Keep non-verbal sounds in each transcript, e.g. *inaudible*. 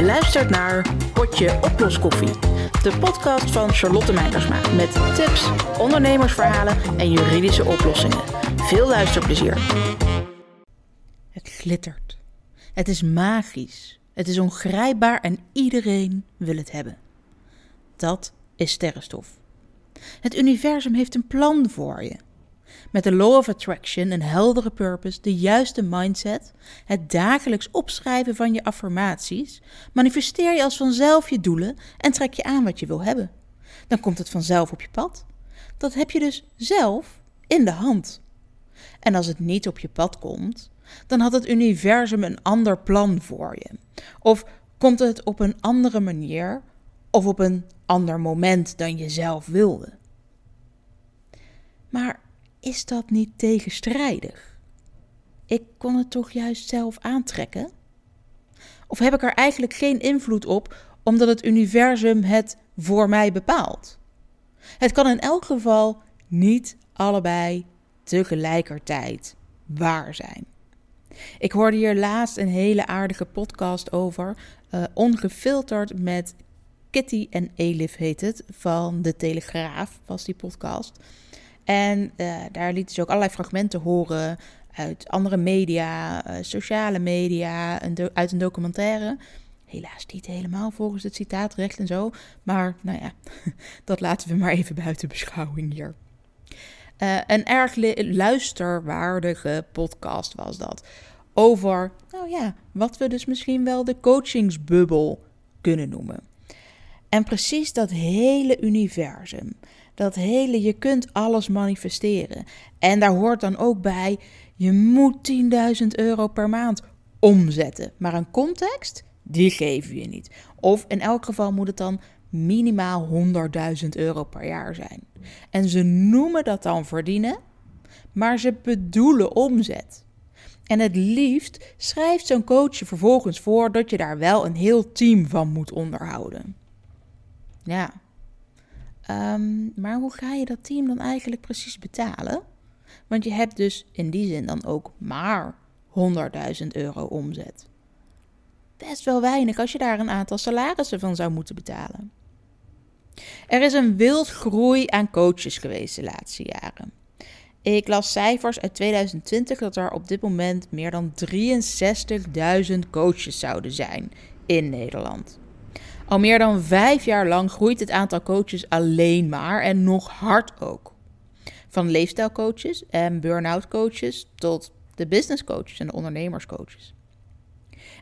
Je luistert naar Potje Oploskoffie, de podcast van Charlotte Meijersma met tips, ondernemersverhalen en juridische oplossingen. Veel luisterplezier. Het glittert. Het is magisch. Het is ongrijpbaar en iedereen wil het hebben. Dat is sterrenstof. Het universum heeft een plan voor je. Met de Law of Attraction, een heldere purpose, de juiste mindset, het dagelijks opschrijven van je affirmaties, manifesteer je als vanzelf je doelen en trek je aan wat je wil hebben. Dan komt het vanzelf op je pad. Dat heb je dus zelf in de hand. En als het niet op je pad komt, dan had het universum een ander plan voor je. Of komt het op een andere manier of op een ander moment dan je zelf wilde. Maar is dat niet tegenstrijdig? Ik kon het toch juist zelf aantrekken? Of heb ik er eigenlijk geen invloed op omdat het universum het voor mij bepaalt? Het kan in elk geval niet allebei tegelijkertijd waar zijn. Ik hoorde hier laatst een hele aardige podcast over, uh, ongefilterd met Kitty en Elif heet het, van De Telegraaf was die podcast. En uh, daar lieten ze ook allerlei fragmenten horen uit andere media, uh, sociale media, een uit een documentaire. Helaas niet helemaal volgens het citaatrecht en zo. Maar nou ja, *laughs* dat laten we maar even buiten beschouwing hier. Uh, een erg luisterwaardige podcast was dat. Over, nou ja, wat we dus misschien wel de coachingsbubbel kunnen noemen. En precies dat hele universum, dat hele je kunt alles manifesteren. En daar hoort dan ook bij, je moet 10.000 euro per maand omzetten. Maar een context, die geven je niet. Of in elk geval moet het dan minimaal 100.000 euro per jaar zijn. En ze noemen dat dan verdienen, maar ze bedoelen omzet. En het liefst schrijft zo'n coach je vervolgens voor dat je daar wel een heel team van moet onderhouden. Ja. Um, maar hoe ga je dat team dan eigenlijk precies betalen? Want je hebt dus in die zin dan ook maar 100.000 euro omzet. Best wel weinig als je daar een aantal salarissen van zou moeten betalen. Er is een wild groei aan coaches geweest de laatste jaren. Ik las cijfers uit 2020 dat er op dit moment meer dan 63.000 coaches zouden zijn in Nederland. Al meer dan vijf jaar lang groeit het aantal coaches alleen maar en nog hard ook. Van leefstijlcoaches en burn-out coaches tot de business coaches en de ondernemerscoaches.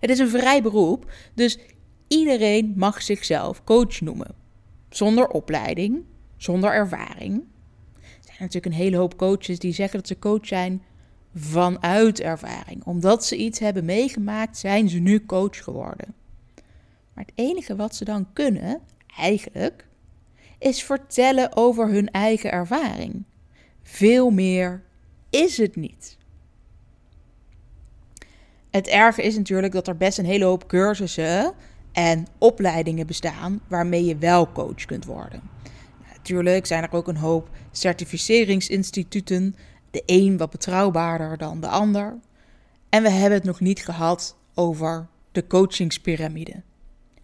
Het is een vrij beroep, dus iedereen mag zichzelf coach noemen. Zonder opleiding, zonder ervaring. Er zijn natuurlijk een hele hoop coaches die zeggen dat ze coach zijn vanuit ervaring. Omdat ze iets hebben meegemaakt, zijn ze nu coach geworden. Maar het enige wat ze dan kunnen, eigenlijk, is vertellen over hun eigen ervaring. Veel meer is het niet. Het erge is natuurlijk dat er best een hele hoop cursussen en opleidingen bestaan waarmee je wel coach kunt worden. Natuurlijk zijn er ook een hoop certificeringsinstituten, de een wat betrouwbaarder dan de ander. En we hebben het nog niet gehad over de coachingspyramide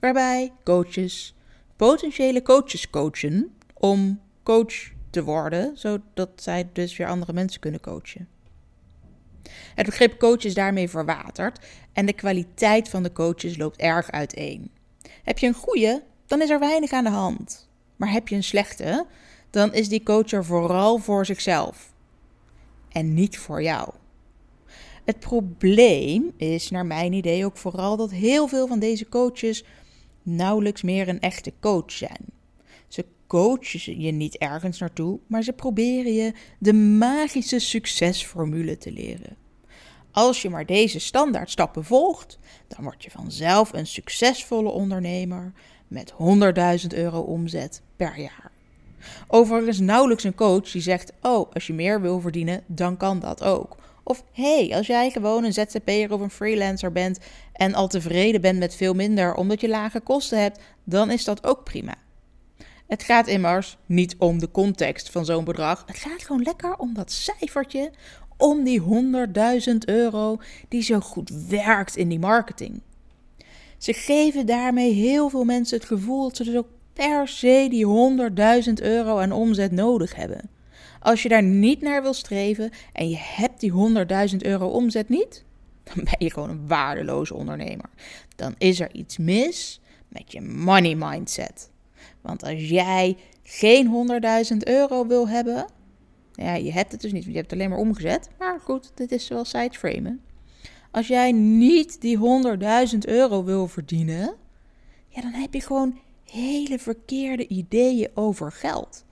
waarbij coaches potentiële coaches coachen om coach te worden, zodat zij dus weer andere mensen kunnen coachen. Het begrip coach is daarmee verwaterd en de kwaliteit van de coaches loopt erg uiteen. Heb je een goede, dan is er weinig aan de hand. Maar heb je een slechte, dan is die coach er vooral voor zichzelf en niet voor jou. Het probleem is, naar mijn idee, ook vooral dat heel veel van deze coaches nauwelijks meer een echte coach zijn. Ze coachen je niet ergens naartoe, maar ze proberen je de magische succesformule te leren. Als je maar deze standaardstappen volgt, dan word je vanzelf een succesvolle ondernemer met 100.000 euro omzet per jaar. Overigens nauwelijks een coach die zegt: Oh, als je meer wil verdienen, dan kan dat ook. Of hey, als jij gewoon een ZZP'er of een freelancer bent en al tevreden bent met veel minder omdat je lage kosten hebt, dan is dat ook prima. Het gaat immers niet om de context van zo'n bedrag. Het gaat gewoon lekker om dat cijfertje, om die 100.000 euro die zo goed werkt in die marketing. Ze geven daarmee heel veel mensen het gevoel dat ze dus ook per se die 100.000 euro aan omzet nodig hebben. Als je daar niet naar wil streven en je hebt die 100.000 euro omzet niet, dan ben je gewoon een waardeloze ondernemer. Dan is er iets mis met je money mindset. Want als jij geen 100.000 euro wil hebben, ja, je hebt het dus niet, want je hebt het alleen maar omgezet. Maar goed, dit is wel sideframen. Als jij niet die 100.000 euro wil verdienen, ja, dan heb je gewoon hele verkeerde ideeën over geld.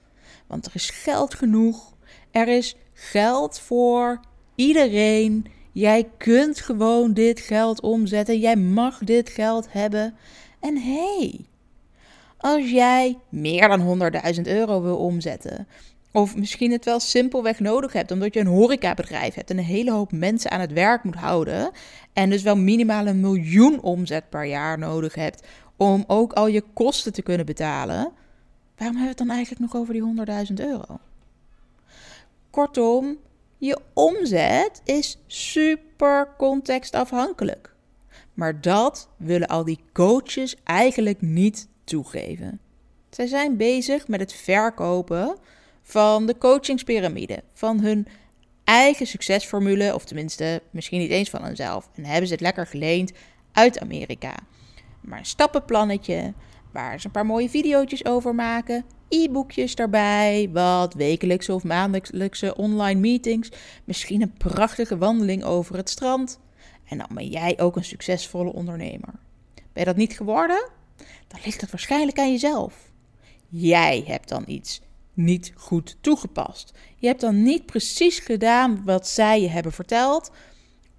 Want er is geld genoeg. Er is geld voor iedereen. Jij kunt gewoon dit geld omzetten. Jij mag dit geld hebben. En hey, als jij meer dan 100.000 euro wil omzetten, of misschien het wel simpelweg nodig hebt, omdat je een horecabedrijf hebt en een hele hoop mensen aan het werk moet houden. En dus wel minimaal een miljoen omzet per jaar nodig hebt om ook al je kosten te kunnen betalen. Waarom hebben we het dan eigenlijk nog over die 100.000 euro? Kortom, je omzet is super contextafhankelijk. Maar dat willen al die coaches eigenlijk niet toegeven. Zij zijn bezig met het verkopen van de coachingspyramide, van hun eigen succesformule, of tenminste misschien niet eens van hunzelf. En hebben ze het lekker geleend uit Amerika. Maar een stappenplannetje, waar ze een paar mooie video's over maken, e-boekjes daarbij, wat wekelijkse of maandelijkse online meetings, misschien een prachtige wandeling over het strand. En dan ben jij ook een succesvolle ondernemer. Ben je dat niet geworden? Dan ligt het waarschijnlijk aan jezelf. Jij hebt dan iets niet goed toegepast. Je hebt dan niet precies gedaan wat zij je hebben verteld.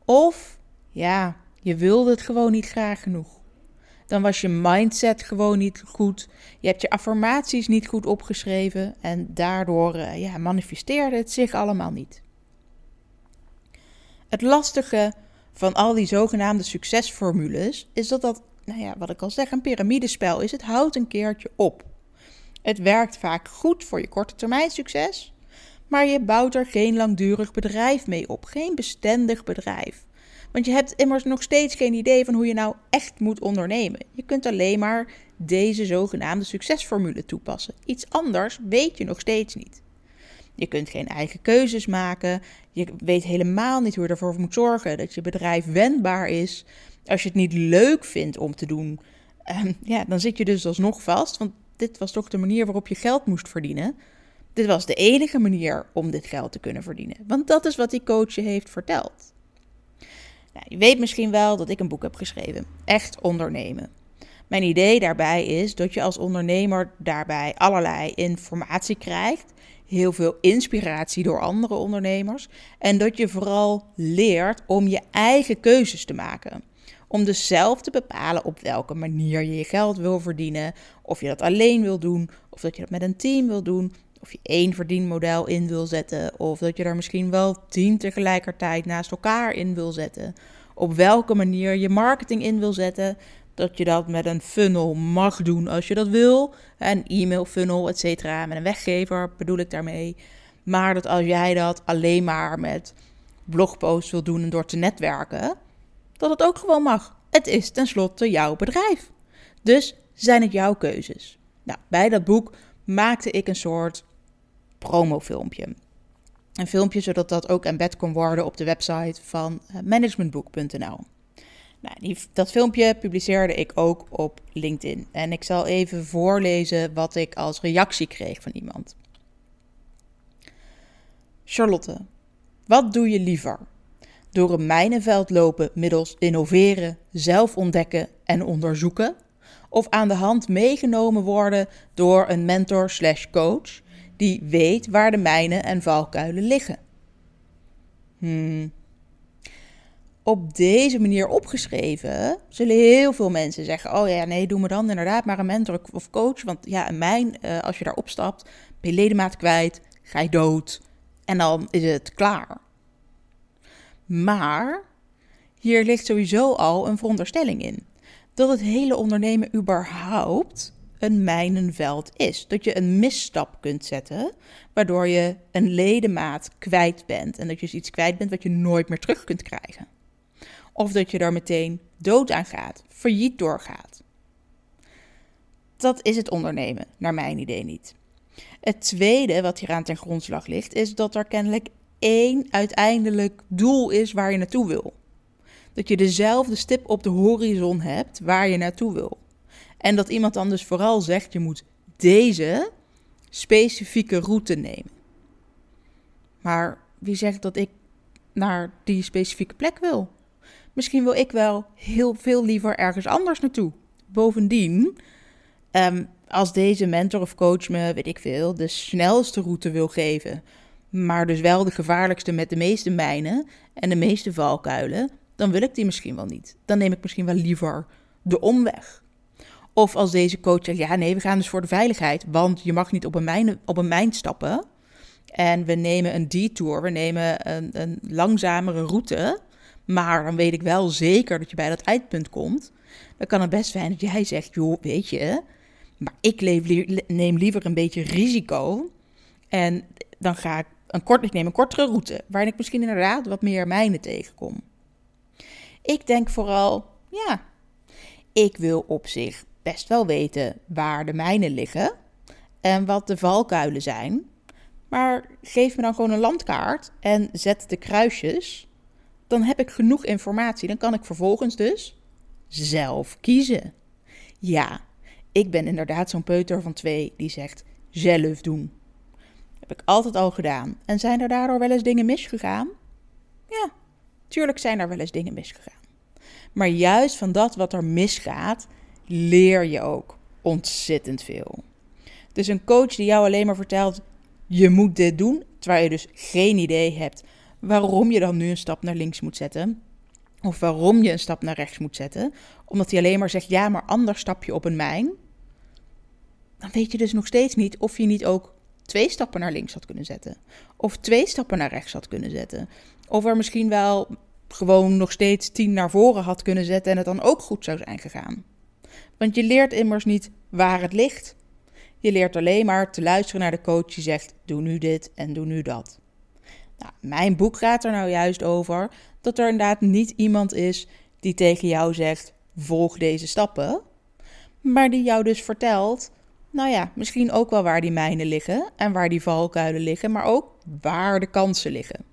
Of ja, je wilde het gewoon niet graag genoeg. Dan was je mindset gewoon niet goed. Je hebt je affirmaties niet goed opgeschreven. En daardoor uh, ja, manifesteerde het zich allemaal niet. Het lastige van al die zogenaamde succesformules is dat dat, nou ja, wat ik al zeg, een piramidespel is. Het houdt een keertje op. Het werkt vaak goed voor je korte termijn succes, maar je bouwt er geen langdurig bedrijf mee op, geen bestendig bedrijf. Want je hebt immers nog steeds geen idee van hoe je nou echt moet ondernemen. Je kunt alleen maar deze zogenaamde succesformule toepassen. Iets anders weet je nog steeds niet. Je kunt geen eigen keuzes maken. Je weet helemaal niet hoe je ervoor moet zorgen dat je bedrijf wendbaar is. Als je het niet leuk vindt om te doen, ehm, ja, dan zit je dus alsnog vast. Want dit was toch de manier waarop je geld moest verdienen. Dit was de enige manier om dit geld te kunnen verdienen. Want dat is wat die coach je heeft verteld. Nou, je weet misschien wel dat ik een boek heb geschreven. Echt ondernemen. Mijn idee daarbij is dat je als ondernemer daarbij allerlei informatie krijgt. Heel veel inspiratie door andere ondernemers. En dat je vooral leert om je eigen keuzes te maken. Om dus zelf te bepalen op welke manier je je geld wil verdienen. Of je dat alleen wil doen, of dat je dat met een team wil doen. Of je één verdienmodel in wil zetten. Of dat je er misschien wel tien tegelijkertijd naast elkaar in wil zetten. Op welke manier je marketing in wil zetten. Dat je dat met een funnel mag doen als je dat wil. Een e-mail funnel, et cetera. Met een weggever bedoel ik daarmee. Maar dat als jij dat alleen maar met blogposts wil doen en door te netwerken dat het ook gewoon mag. Het is tenslotte jouw bedrijf. Dus zijn het jouw keuzes. Nou, bij dat boek maakte ik een soort promofilmpje. Een filmpje zodat dat ook embed kon worden op de website van eh, managementboek.nl. Nou, die, dat filmpje publiceerde ik ook op LinkedIn. En ik zal even voorlezen wat ik als reactie kreeg van iemand. Charlotte, wat doe je liever? door een mijnenveld lopen middels innoveren, zelf ontdekken en onderzoeken, of aan de hand meegenomen worden door een mentor slash coach die weet waar de mijnen en valkuilen liggen. Hmm. Op deze manier opgeschreven zullen heel veel mensen zeggen: Oh ja, nee, doe me dan inderdaad maar een mentor of coach. Want ja, een mijn, uh, als je daarop stapt, ben je ledemaat kwijt, ga je dood en dan is het klaar. Maar hier ligt sowieso al een veronderstelling in. Dat het hele ondernemen überhaupt een mijnenveld is. Dat je een misstap kunt zetten, waardoor je een ledemaat kwijt bent. En dat je dus iets kwijt bent wat je nooit meer terug kunt krijgen. of dat je daar meteen dood aan gaat, failliet doorgaat. Dat is het ondernemen, naar mijn idee niet. Het tweede wat hier aan ten grondslag ligt, is dat er kennelijk één uiteindelijk doel is waar je naartoe wil. Dat je dezelfde stip op de horizon hebt waar je naartoe wil. En dat iemand dan dus vooral zegt: je moet deze specifieke route nemen. Maar wie zegt dat ik naar die specifieke plek wil? Misschien wil ik wel heel veel liever ergens anders naartoe. Bovendien, um, als deze mentor of coach me, weet ik veel, de snelste route wil geven, maar dus wel de gevaarlijkste met de meeste mijnen en de meeste valkuilen, dan wil ik die misschien wel niet. Dan neem ik misschien wel liever de omweg. Of als deze coach zegt, ja nee, we gaan dus voor de veiligheid, want je mag niet op een mijn, op een mijn stappen. En we nemen een detour, we nemen een, een langzamere route, maar dan weet ik wel zeker dat je bij dat eindpunt komt. Dan kan het best zijn dat jij zegt, joh, weet je, maar ik neem liever een beetje risico. En dan ga ik een kort, ik neem een kortere route, waarin ik misschien inderdaad wat meer mijnen tegenkom. Ik denk vooral, ja, ik wil op zich best wel weten waar de mijnen liggen en wat de valkuilen zijn. Maar geef me dan gewoon een landkaart en zet de kruisjes. Dan heb ik genoeg informatie. Dan kan ik vervolgens dus zelf kiezen. Ja, ik ben inderdaad zo'n peuter van twee die zegt zelf doen. Heb ik altijd al gedaan. En zijn er daardoor wel eens dingen misgegaan? Ja, tuurlijk zijn er wel eens dingen misgegaan. Maar juist van dat wat er misgaat, leer je ook ontzettend veel. Dus een coach die jou alleen maar vertelt: je moet dit doen, terwijl je dus geen idee hebt waarom je dan nu een stap naar links moet zetten. Of waarom je een stap naar rechts moet zetten. Omdat hij alleen maar zegt: ja, maar anders stap je op een mijn. Dan weet je dus nog steeds niet of je niet ook twee stappen naar links had kunnen zetten. Of twee stappen naar rechts had kunnen zetten. Of er misschien wel gewoon nog steeds tien naar voren had kunnen zetten en het dan ook goed zou zijn gegaan. Want je leert immers niet waar het ligt. Je leert alleen maar te luisteren naar de coach die zegt: doe nu dit en doe nu dat. Nou, mijn boek gaat er nou juist over dat er inderdaad niet iemand is die tegen jou zegt: volg deze stappen, maar die jou dus vertelt nou ja, misschien ook wel waar die mijnen liggen en waar die valkuilen liggen, maar ook waar de kansen liggen.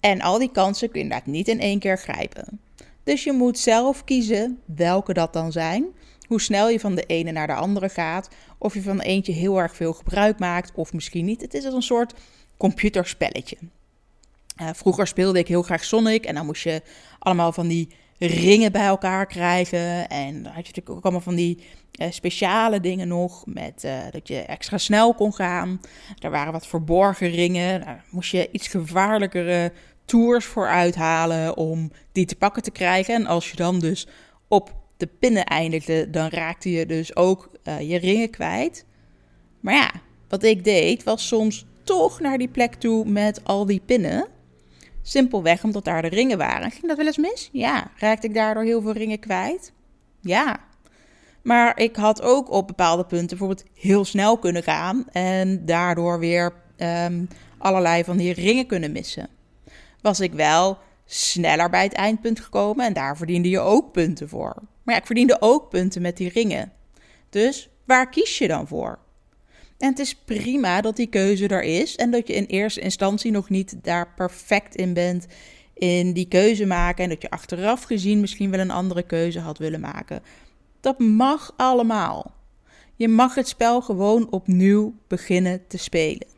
En al die kansen kun je inderdaad niet in één keer grijpen. Dus je moet zelf kiezen welke dat dan zijn, hoe snel je van de ene naar de andere gaat, of je van eentje heel erg veel gebruik maakt of misschien niet. Het is een soort computerspelletje. Uh, vroeger speelde ik heel graag Sonic en dan moest je allemaal van die ringen bij elkaar krijgen. En dan had je natuurlijk ook allemaal van die uh, speciale dingen nog. Met uh, dat je extra snel kon gaan. Er waren wat verborgen ringen. Daar moest je iets gevaarlijkere tours voor uithalen om die te pakken te krijgen. En als je dan dus op de pinnen eindigde, dan raakte je dus ook uh, je ringen kwijt. Maar ja, wat ik deed was soms toch naar die plek toe met al die pinnen. Simpelweg omdat daar de ringen waren. Ging dat wel eens mis? Ja. Raakte ik daardoor heel veel ringen kwijt? Ja. Maar ik had ook op bepaalde punten bijvoorbeeld heel snel kunnen gaan en daardoor weer um, allerlei van die ringen kunnen missen. Was ik wel sneller bij het eindpunt gekomen en daar verdiende je ook punten voor. Maar ja, ik verdiende ook punten met die ringen. Dus waar kies je dan voor? En het is prima dat die keuze er is en dat je in eerste instantie nog niet daar perfect in bent in die keuze maken en dat je achteraf gezien misschien wel een andere keuze had willen maken. Dat mag allemaal. Je mag het spel gewoon opnieuw beginnen te spelen.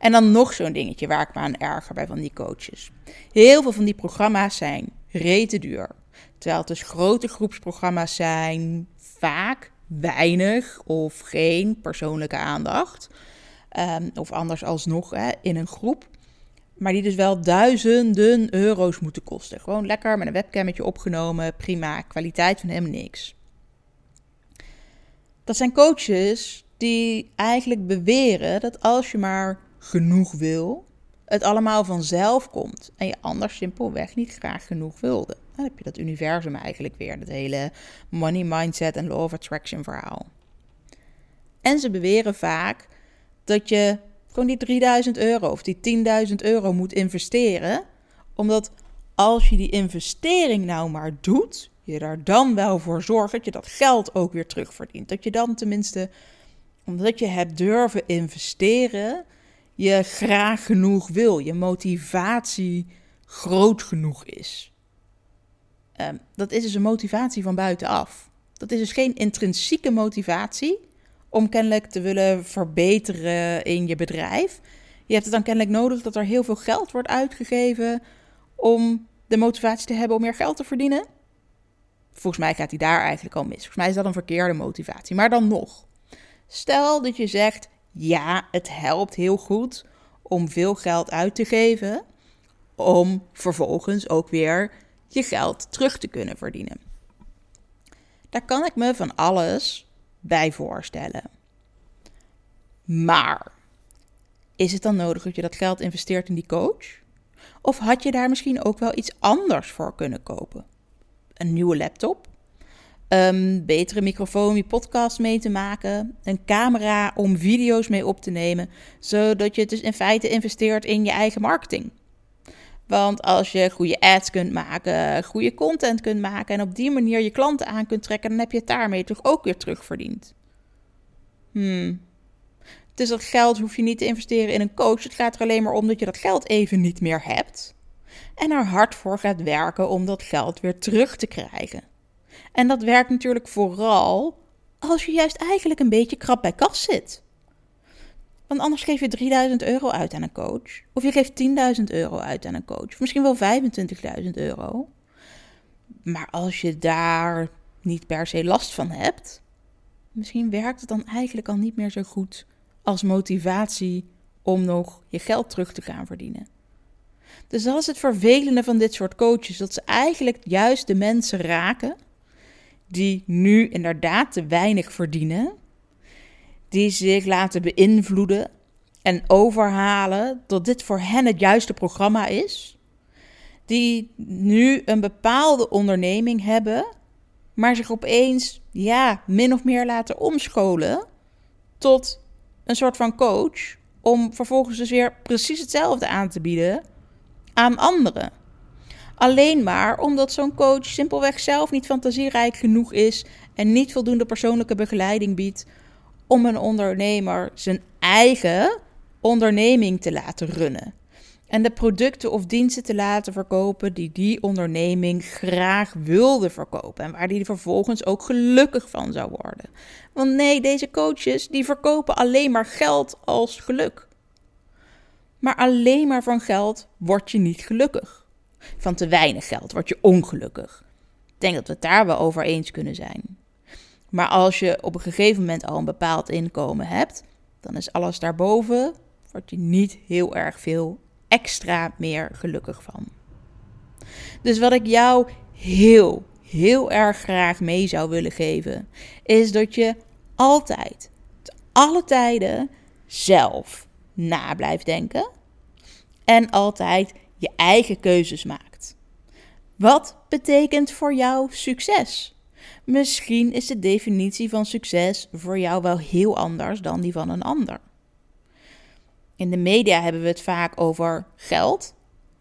En dan nog zo'n dingetje waar ik me aan erger bij van die coaches. Heel veel van die programma's zijn rete duur. Terwijl het dus grote groepsprogramma's zijn, vaak weinig of geen persoonlijke aandacht. Um, of anders alsnog hè, in een groep. Maar die dus wel duizenden euro's moeten kosten. Gewoon lekker met een webcammetje opgenomen. Prima. Kwaliteit van hem niks. Dat zijn coaches die eigenlijk beweren dat als je maar genoeg wil, het allemaal vanzelf komt. En je anders simpelweg niet graag genoeg wilde. Dan heb je dat universum eigenlijk weer. Dat hele money mindset en law of attraction verhaal. En ze beweren vaak dat je gewoon die 3000 euro of die 10.000 euro moet investeren. Omdat als je die investering nou maar doet, je er dan wel voor zorgt dat je dat geld ook weer terugverdient. Dat je dan tenminste, omdat je hebt durven investeren, je graag genoeg wil, je motivatie groot genoeg is. Ehm, dat is dus een motivatie van buitenaf. Dat is dus geen intrinsieke motivatie om kennelijk te willen verbeteren in je bedrijf. Je hebt het dan kennelijk nodig dat er heel veel geld wordt uitgegeven om de motivatie te hebben om meer geld te verdienen. Volgens mij gaat hij daar eigenlijk al mis. Volgens mij is dat een verkeerde motivatie. Maar dan nog. Stel dat je zegt: ja, het helpt heel goed om veel geld uit te geven, om vervolgens ook weer je geld terug te kunnen verdienen. Daar kan ik me van alles bij voorstellen. Maar is het dan nodig dat je dat geld investeert in die coach? Of had je daar misschien ook wel iets anders voor kunnen kopen? Een nieuwe laptop? Een betere microfoon om je podcast mee te maken? Een camera om video's mee op te nemen? Zodat je dus in feite investeert in je eigen marketing. Want als je goede ads kunt maken, goede content kunt maken en op die manier je klanten aan kunt trekken, dan heb je het daarmee toch ook weer terugverdiend. Hmm. Dus dat geld hoef je niet te investeren in een coach. Het gaat er alleen maar om dat je dat geld even niet meer hebt. En er hard voor gaat werken om dat geld weer terug te krijgen. En dat werkt natuurlijk vooral als je juist eigenlijk een beetje krap bij kas zit. Want anders geef je 3000 euro uit aan een coach. Of je geeft 10.000 euro uit aan een coach. Of misschien wel 25.000 euro. Maar als je daar niet per se last van hebt, misschien werkt het dan eigenlijk al niet meer zo goed als motivatie om nog je geld terug te gaan verdienen. Dus dat is het vervelende van dit soort coaches: dat ze eigenlijk juist de mensen raken die nu inderdaad te weinig verdienen, die zich laten beïnvloeden en overhalen dat dit voor hen het juiste programma is, die nu een bepaalde onderneming hebben, maar zich opeens ja, min of meer laten omscholen tot een soort van coach om vervolgens dus weer precies hetzelfde aan te bieden aan anderen. Alleen maar omdat zo'n coach simpelweg zelf niet fantasierijk genoeg is en niet voldoende persoonlijke begeleiding biedt om een ondernemer zijn eigen onderneming te laten runnen. En de producten of diensten te laten verkopen die die onderneming graag wilde verkopen. En waar die vervolgens ook gelukkig van zou worden. Want nee, deze coaches die verkopen alleen maar geld als geluk. Maar alleen maar van geld word je niet gelukkig. Van te weinig geld word je ongelukkig. Ik denk dat we het daar wel over eens kunnen zijn. Maar als je op een gegeven moment al een bepaald inkomen hebt, dan is alles daarboven, word je niet heel erg veel extra meer gelukkig van. Dus wat ik jou heel, heel erg graag mee zou willen geven, is dat je altijd, alle tijden, zelf na blijft denken en altijd je eigen keuzes maakt. Wat betekent voor jou succes? Misschien is de definitie van succes voor jou wel heel anders dan die van een ander. In de media hebben we het vaak over geld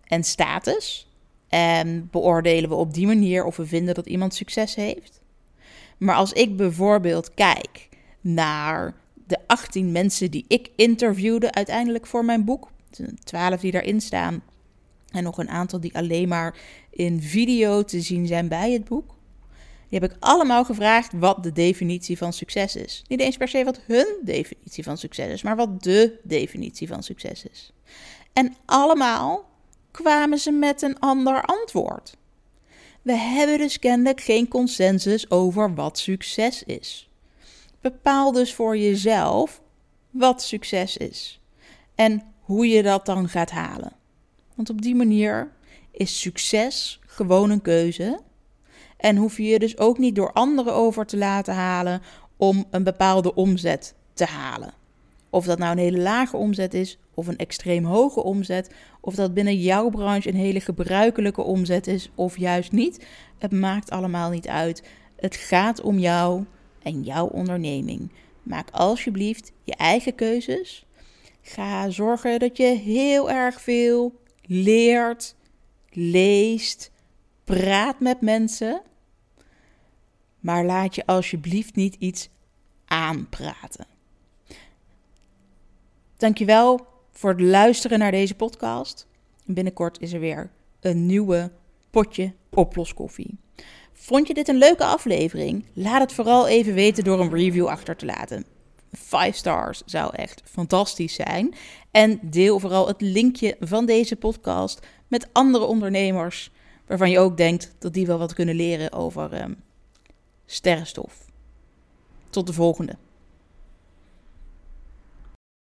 en status. En beoordelen we op die manier of we vinden dat iemand succes heeft. Maar als ik bijvoorbeeld kijk naar de 18 mensen die ik interviewde uiteindelijk voor mijn boek, de 12 die daarin staan, en nog een aantal die alleen maar in video te zien zijn bij het boek. Die heb ik allemaal gevraagd wat de definitie van succes is. Niet eens per se wat hun definitie van succes is, maar wat de definitie van succes is. En allemaal kwamen ze met een ander antwoord. We hebben dus kennelijk geen consensus over wat succes is. Bepaal dus voor jezelf wat succes is en hoe je dat dan gaat halen. Want op die manier is succes gewoon een keuze en hoef je je dus ook niet door anderen over te laten halen om een bepaalde omzet te halen. Of dat nou een hele lage omzet is of een extreem hoge omzet, of dat binnen jouw branche een hele gebruikelijke omzet is of juist niet, het maakt allemaal niet uit. Het gaat om jou en jouw onderneming. Maak alsjeblieft je eigen keuzes. Ga zorgen dat je heel erg veel leert, leest, praat met mensen. Maar laat je alsjeblieft niet iets aanpraten. Dankjewel voor het luisteren naar deze podcast. Binnenkort is er weer een nieuwe potje oploskoffie. Vond je dit een leuke aflevering? Laat het vooral even weten door een review achter te laten. 5 stars zou echt fantastisch zijn. En deel vooral het linkje van deze podcast met andere ondernemers waarvan je ook denkt dat die wel wat kunnen leren over um, sterrenstof. Tot de volgende.